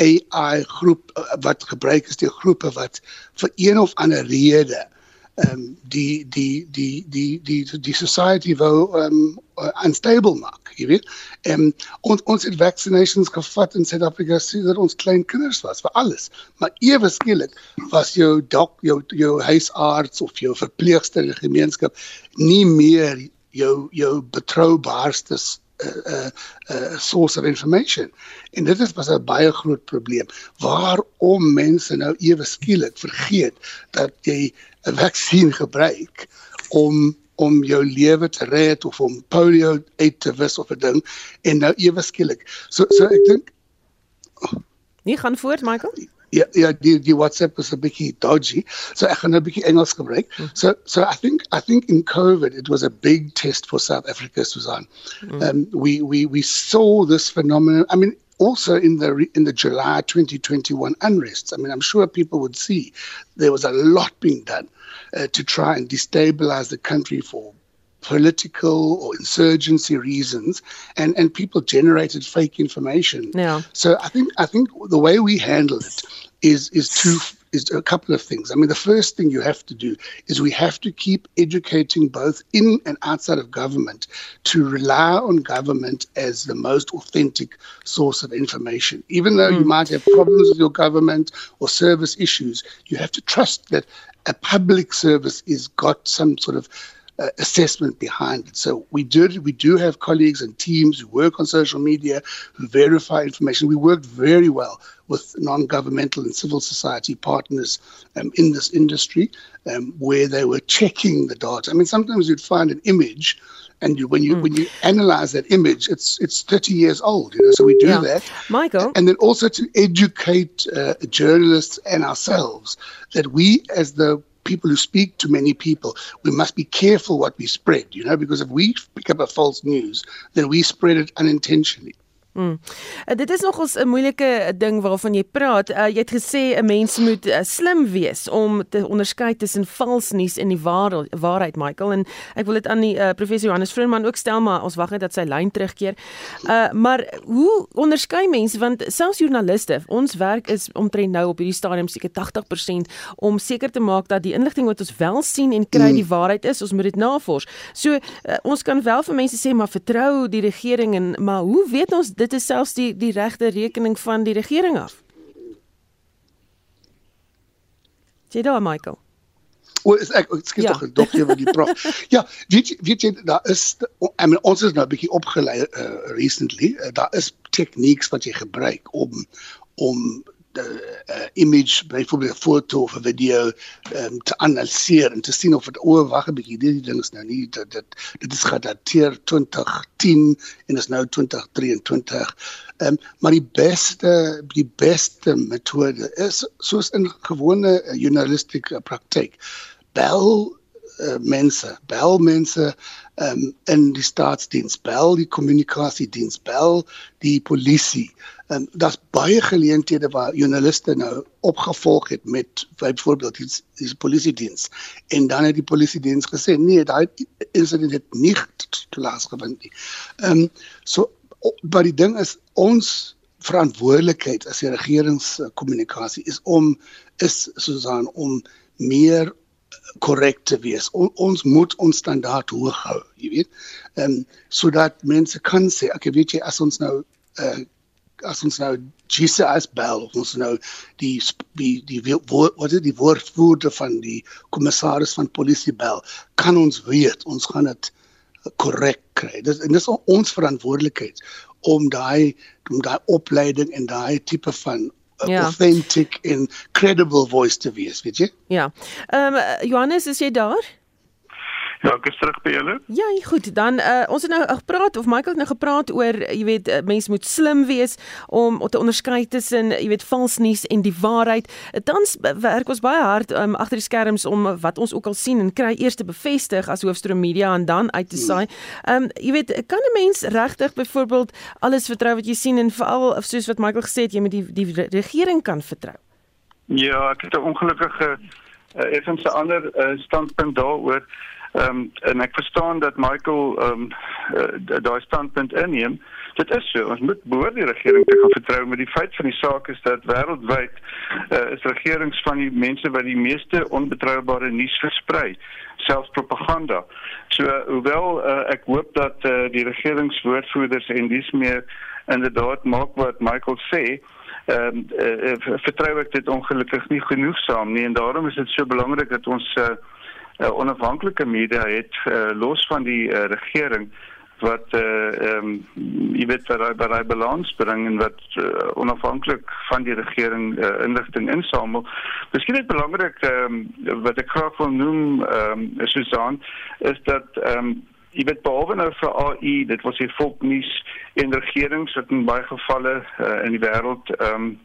AI groep uh, wat gebruik is die groepe wat vir een of ander rede ehm um, die die die die die die society wou ehm um, unstable maak, jy weet. Ehm um, ons ons het vaccinations gevat in Suid-Afrika sodat ons klein kinders was vir alles. Maar ewe skielik was jou dok jou jou huisarts of jou verpleegster in die gemeenskap nie meer jou jou betroubaarste uh, uh, uh, source of information. En dit is was 'n baie groot probleem. Waarom mense nou ewe skielik vergeet dat jy 'n vaksin gebruik om om jou lewe te red of om polio uit te wis of 'n ding en nou ewe skielik. So so ek dink Nee, gaan voort Michael. Ja ja die die WhatsApp was bietjie dodgy. So ek gaan 'n bietjie Engels gebruik. Mm. So so I think I think in COVID it was a big test for South Africa Susan. Mm. Um we we we saw this phenomenon. I mean also in the in the July 2021 unrests. I mean, I'm sure people would see there was a lot being done uh, to try and destabilize the country for political or insurgency reasons and and people generated fake information. Yeah. So i think i think the way we handle it is is two is a couple of things. I mean, the first thing you have to do is we have to keep educating both in and outside of government to rely on government as the most authentic source of information. Even though mm. you might have problems with your government or service issues, you have to trust that a public service is got some sort of uh, assessment behind it. So we do we do have colleagues and teams who work on social media who verify information. We worked very well with non-governmental and civil society partners um, in this industry, um, where they were checking the data. I mean, sometimes you'd find an image and you, when you mm. when you analyze that image, it's it's 30 years old. You know, so we do yeah. that, Michael, and then also to educate uh, journalists and ourselves that we, as the people who speak to many people, we must be careful what we spread. You know, because if we pick up a false news, then we spread it unintentionally. Mm. Uh, dit is nogals 'n moeilike ding waarvan jy praat. Uh, jy het gesê 'n mens moet uh, slim wees om te onderskei tussen vals nuus en die waar, waarheid, Michael. En ek wil dit aan die uh, professor Johannes Vroonman ook stel, maar ons wag net dat sy lyn terugkeer. Uh, maar hoe onderskei mense want selfs joernaliste, ons werk is omtrent nou op hierdie stadium seker 80% om seker te maak dat die inligting wat ons wel sien en kry mm. die waarheid is. Ons moet dit navors. So uh, ons kan wel vir mense sê maar vertrou die regering en maar hoe weet ons dit is selfs die die regte rekening van die regering af. Jy daar Michael. O, is ek skiet ja. tog dog jy wat die prof. ja, weet jy weet jy daar is I mean ons is nou 'n bietjie opgelei uh, recently. Uh, daar is tegnieks wat jy gebruik om om uh, image byvoorbeeld 'n foto of 'n video um, te analiseer en te sien of dit o wag 'n bietjie hierdie ding is nou nie dit dit, dit is gedateer 2010 en is nou 2023. Ehm um, maar die beste die beste metode is soos in gewone uh, journalistieke praktyk. Bel uh, mense, bel mense um, in die staatsdiens, bel die kommunikasiediens, bel die polisie um, daar's baie geleenthede waar joernaliste nou opgevolg het met byvoorbeeld die, die polisiediens en dan het die polisiediens gesê nee daai insident het nie plaasgevind nie. Ehm um, so maar die ding is ons verantwoordelikheid as die regeringskommunikasie is om is Susan om meer korrek te wees. On, ons moet ons standaard hoog hou, jy weet. Ehm um, sodat mense kan sê, ek weet jy as ons nou uh, as ons nou GCS bel of ons nou die die die wat is die woordvoerder van die kommissaris van polisie bel kan ons weet ons gaan dit korrek kry dis en dis ons verantwoordelikheid om daai om daai opleiding en daai tipe van ja. authentic and credible voice te wees weet jy? Ja. Ehm um, Johannes is jy daar Ja, ek is terug by julle. Ja, goed. Dan uh, ons het nou gepraat of Michael het nou gepraat oor jy weet uh, mense moet slim wees om om te onderskei tussen jy weet vals nuus en die waarheid. Tans werk ons baie hard um, agter die skerms om wat ons ook al sien en kry eers te bevestig as hoofstroom media en dan uit te saai. Ehm um, jy weet kan 'n mens regtig byvoorbeeld alles vertrou wat jy sien en veral soos wat Michael gesê het jy moet die die regering kan vertrou. Ja, ek het 'n ongelukkige uh, effens 'n ander uh, standpunt daaroor. Ehm um, en ek verstaan dat Michael ehm um, uh, daai standpunt inneem. Dit is so, ons moet behoort die regering te gaan vertrou, maar die feit van die saak is dat wêreldwyd uh, is regerings van die mense wat die meeste onbetroubare nuus versprei, selfs propaganda. So uh, hoewel uh, ek hoop dat uh, die regeringswoordvoerders en dis meer inderdaad maak wat Michael sê, ehm um, uh, vertrou ek dit ongelukkig nie genoegsaam nie en daarom is dit so belangrik dat ons uh, uh, onafhanklike media het uh, los van die uh, regering wat uh, um, jy weet wat wat hy balans bring en wat uh, onafhanklik van die regering uh, inligting insamel. Miskien is belangrik um, wat ek graag wil noem um, Susan is dat um, jy weet behalwe nou vir AI dit was hier volknuus en regerings wat in baie gevalle uh, in die wêreld um,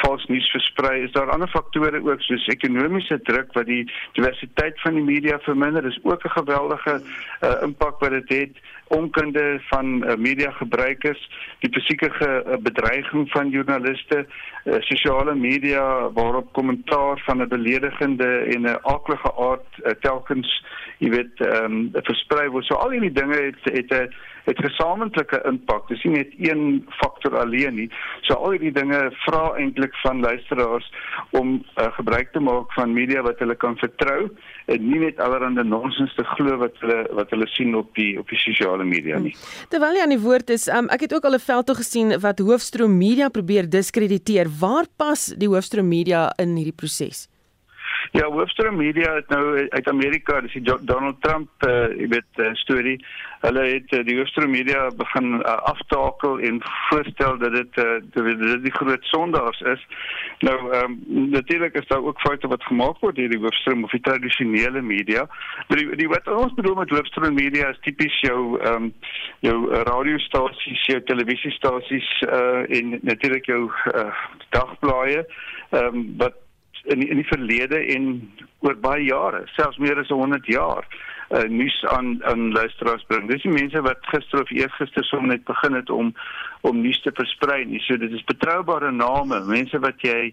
vals nuus versprei. Is daar ander faktore ook soos ekonomiese druk wat die diversiteit van die media verminder? Dis ook 'n geweldige uh, impak wat dit het. Onkunde van uh, media gebruikers, die fisieke uh, bedreiging van joernaliste, uh, sosiale media waarop kommentaar van 'n beledigende en 'n aaklige aard uh, telkens, jy weet, ehm um, versprei word. So al hierdie dinge het het 'n het gesamentlike impak. Dis nie net een faktor alleen nie. So al hierdie dinge vra eintlik van luisteraars om uh, gebruik te maak van media wat hulle kan vertrou en nie net allerhande nonsens te glo wat hulle wat hulle sien op die op die sosiale media nie. Hmm. Terwyl jy aan die woord is, um, ek het ook al 'n veld toe gesien wat hoofstroom media probeer diskrediteer. Waar pas die hoofstroom media in hierdie proses? Ja, hoofstroom media het nou uit Amerika, dis die Donald Trump uh jy weet uh, storie. Hulle het uh, die hoofstroom media begin uh, aftakel en voorstel dat dit uh dit, dit die groot sondaars is. Nou ehm um, natuurlik is daar ook foute wat gemaak word deur die hoofstroom of die tradisionele media. Maar die, die wat ons bedoel met hoofstroom media is tipies jou ehm um, jou radiostasies, jou televisiestasies uh en natuurlik jou uh, dagblaaie ehm um, wat in die, in die verlede en oor baie jare, selfs meer as 100 jaar, uh, nuus aan aan luisteraars bring. Dis die mense wat gister of eergister som net begin het om om nuus te versprei. Nie. So dit is betroubare name, mense wat jy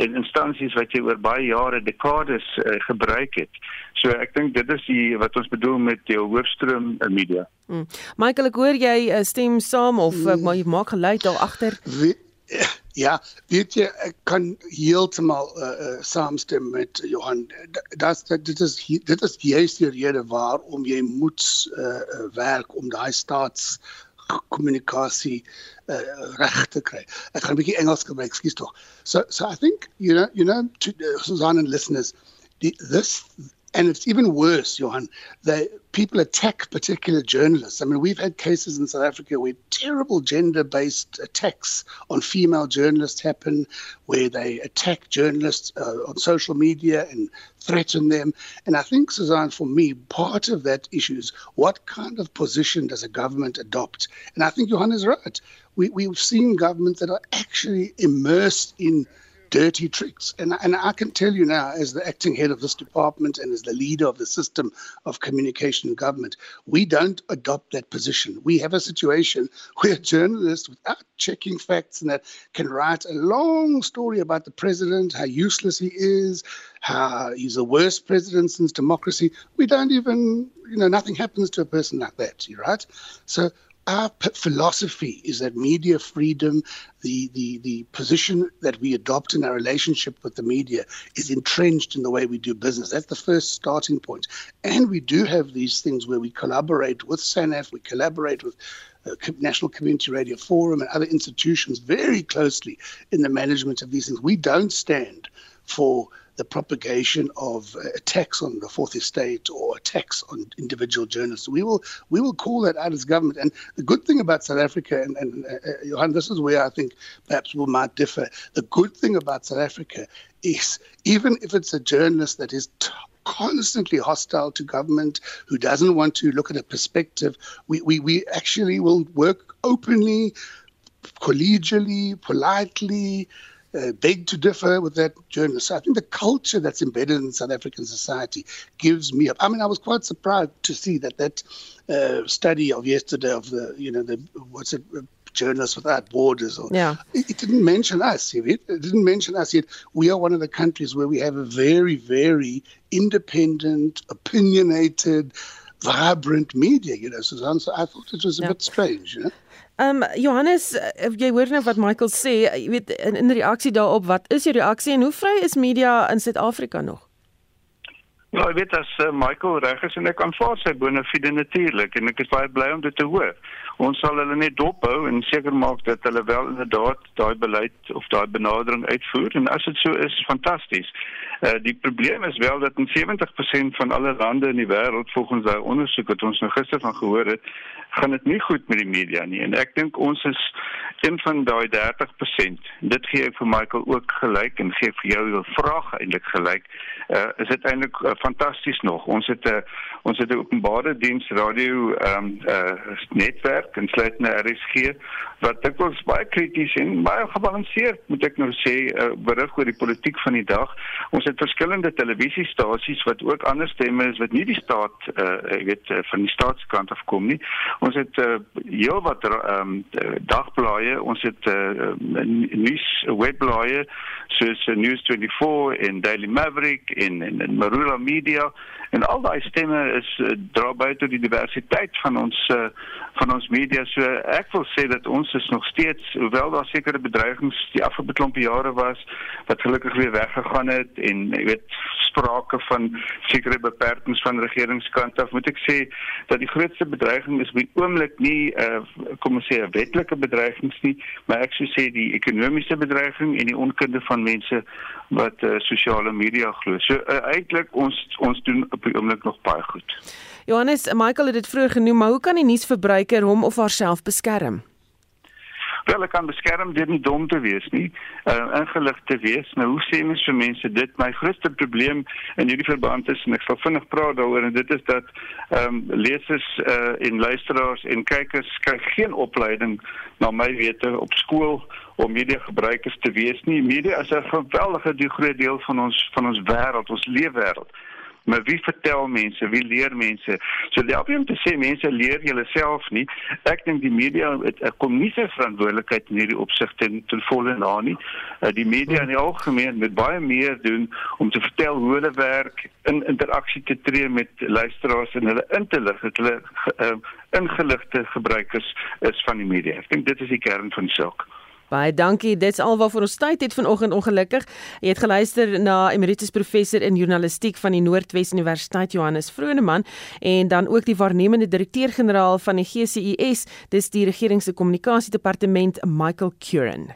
en instansies wat jy oor baie jare, dekades uh, gebruik het. So ek dink dit is die wat ons bedoel met die hoofstroom media. Hmm. Michael, ek hoor jy uh, stem saam of uh, maar jy maak geluid daar agter. Ja, weet je, ik kan heeltemal uh, uh, saamstem met Johan. Dat, dat, dit, is, dit is juist de reden waarom je moet uh, werken om die staatscommunicatie uh, recht te krijgen. Ik ga een beetje Engels gebruiken, excuse toch. So, so I think, you know, you know to, uh, Suzanne and listeners, the, this and it's even worse, Johan. They people attack particular journalists. I mean, we've had cases in South Africa where terrible gender-based attacks on female journalists happen, where they attack journalists uh, on social media and threaten them. And I think, Suzanne, for me, part of that issue is what kind of position does a government adopt? And I think Johan is right. We, we've seen governments that are actually immersed in dirty tricks. And, and I can tell you now, as the acting head of this department and as the leader of the system of communication in government, we don't adopt that position. We have a situation <laughs> where journalists, without checking facts and that, can write a long story about the president, how useless he is, how he's the worst president since democracy. We don't even, you know, nothing happens to a person like that, you're right? So our philosophy is that media freedom, the, the, the position that we adopt in our relationship with the media, is entrenched in the way we do business. That's the first starting point. And we do have these things where we collaborate with SANAF, we collaborate with uh, National Community Radio Forum and other institutions very closely in the management of these things. We don't stand for the propagation of uh, attacks on the fourth estate or attacks on individual journalists. We will we will call that out as government. And the good thing about South Africa, and, and uh, uh, Johan, this is where I think perhaps we might differ. The good thing about South Africa is even if it's a journalist that is t- constantly hostile to government, who doesn't want to look at a perspective, we, we, we actually will work openly, collegially, politely, uh, beg to differ with that journalist. So I think the culture that's embedded in South African society gives me up. I mean, I was quite surprised to see that that uh, study of yesterday of the, you know, the what's it, Journalists Without Borders. Or, yeah. It, it didn't mention us, it? it didn't mention us yet. We are one of the countries where we have a very, very independent, opinionated, vibrant media, you know, Suzanne. So I thought it was a yeah. bit strange, you know. Ehm um, Johannes, eh, jy hoor nou wat Michael sê, jy weet in, in reaksie daarop, wat is jou reaksie en hoe vry is media in Suid-Afrika nog? Ja, ek weet as uh, Michael reg is en ek aanvaar sy bona fide natuurlik en ek is baie bly om dit te hoor. Ons sal hulle net dophou en seker maak dat hulle wel inderdaad daai beleid of daai benadering uitvoer en as dit so is, fantasties. Uh, die probleem is wel dat in 70% van alle lande in die wêreld volgens daai ondersoek wat ons nou gister van gehoor het, gaan dit nie goed met die media nie en ek dink ons is een van daai 30%. Dit gee ek vir Michael ook gelyk en gee vir jou die vraag eintlik gelyk. Uh is dit eintlik uh, fantasties nog. Ons het 'n uh, ons het 'n openbare diens radio ehm um, uh netwerk en sluitende RSG wat dikwels baie krities en baie gebalanseerd moet ek nou sê uh, berig oor die politiek van die dag. Ons het verskillende televisiestasies wat ook ander stemme is wat nie die staat uh ek weet uh, van die staatskant af kom nie. Ons het uh, heel wat um, dagblaaie, ons het uh, nuus webblaaie soos uh, News24 en Daily Maverick en en, en Marula Media En al daai stemme is uh, dra by tot die diversiteit van ons uh, van ons media. So ek wil sê dat ons is nog steeds hoewel daar sekere bedreigings die afgelope klompe jare was wat gelukkig weer weggegaan het en jy weet sprake van sekere beperkings van regeringskant af moet ek sê dat die grootste bedreiging is by oomblik nie uh, kom ons sê 'n wetlike bedreiging nie maar ek sou sê die ekonomiese bedreiging en die onkunde van mense wat uh, sosiale media glo. So uh, eintlik ons ons doen op die oomblik nog baie goed. Johannes, Michael het dit vroeër genoem, maar hoe kan die nuusverbruiker hom of haarself beskerm? Wel, ek kan beskerm deur nie dom te wees nie, uh ingelig te wees. Nou hoe sê mens vir mense dit? My grootste probleem in hierdie verband is en ek sal vinnig praat daaroor en dit is dat ehm um, lesers uh en luisteraars en kykers kry geen opleiding na my wete op skool om media gebruikers te wees nie. Media is 'n geweldige groot deel van ons van ons wêreld, ons leefwêreld. Maar wie vertel mense? Wie leer mense? So die opsie om te sê mense leer julle self nie. Ek dink die media het 'n kommissie verantwoordelikheid in hierdie opsig ten, ten volle na nie. Uh, die media in die algemeen moet baie meer doen om te vertel hoe hulle werk, in interaksie te tree met luisteraars en hulle in te lig dat hulle uh, ingeligte gebruikers is van die media. Ek dink dit is die kern van die saak. Baie dankie. Dit's alwaar ons tyd het vanoggend ongelukkig. Jy het geluister na emeritus professor in journalistiek van die Noordwes Universiteit Johannes Vroneman en dan ook die waarnemende direkteur-generaal van die GCIS, dis die regering se kommunikasiedepartement Michael Curran.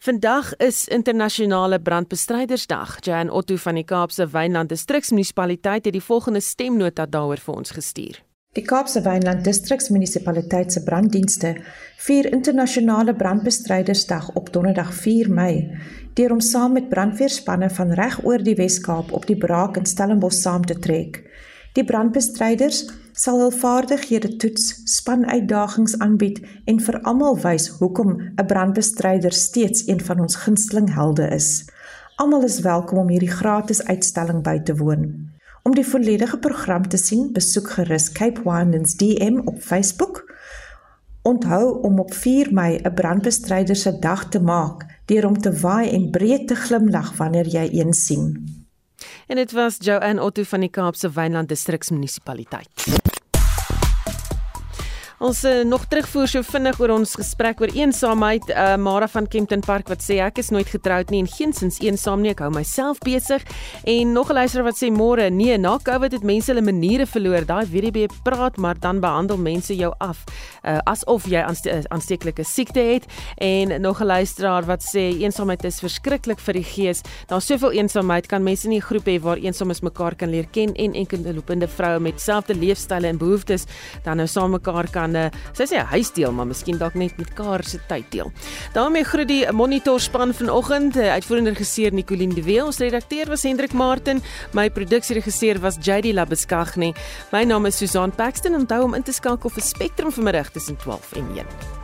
Vandag is internasionale brandbestrydersdag. Jan Otto van die Kaapse Wynland Distriksmunisipaliteit het die volgende stemnota daaroor vir ons gestuur. Die Kaapse Wynland Distriksmunisipaliteit se branddienste vier internasionale brandbestrydersdag op Donderdag 4 Mei deur om saam met brandweerspanne van reg oor die Wes-Kaap op die Braak in Stellenbosch saam te trek. Die brandbestryders sal hul vaardighede toets, spanuitdagings aanbied en vir almal wys hoekom 'n brandbestryder steeds een van ons gunsteling helde is. Almal is welkom om hierdie gratis uitstalling by te woon. Om die volledige program te sien, besoek gerus Cape Windens DM op Facebook. Onthou om op 4 Mei 'n brandbestryder se dag te maak deur om te waai en breed te glimlag wanneer jy een sien. En dit was Joanne Otto van die Kaapse Wynland Distriksmunisipaliteit. Ons uh, nog terugvoer so vinnig oor ons gesprek oor eensaamheid. Uh, Mara van Kempton Park wat sê ek is nooit getroud nie en geensins eensaam nie. Ek hou myself besig. En nog 'n luisteraar wat sê môre, nee, na Covid het mense hulle maniere verloor. Daai WDB praat maar dan behandel mense jou af uh, asof jy aansteeklike siekte het. En nog 'n luisteraar wat sê eensaamheid is verskriklik vir die gees. Daar's soveel eensaamheid kan mense nie 'n groep hê waar eensames mekaar kan leer ken en enkele lopende vroue met selfde leefstyle en behoeftes dan nou saam mekaar kan uh, sy sê huis deel, maar miskien dalk net met Kaar se tyd deel. daarmee groet die monitor span vanoggend, uh, uitvoerende regisseur Nicoline de Wet, ons redakteur was Hendrik Martin, my produksieregisseur was JD Labeskagni. My naam is Susan Paxton en onthou om in te skakel vir Spectrum vanmiddag tussen 12 en 1.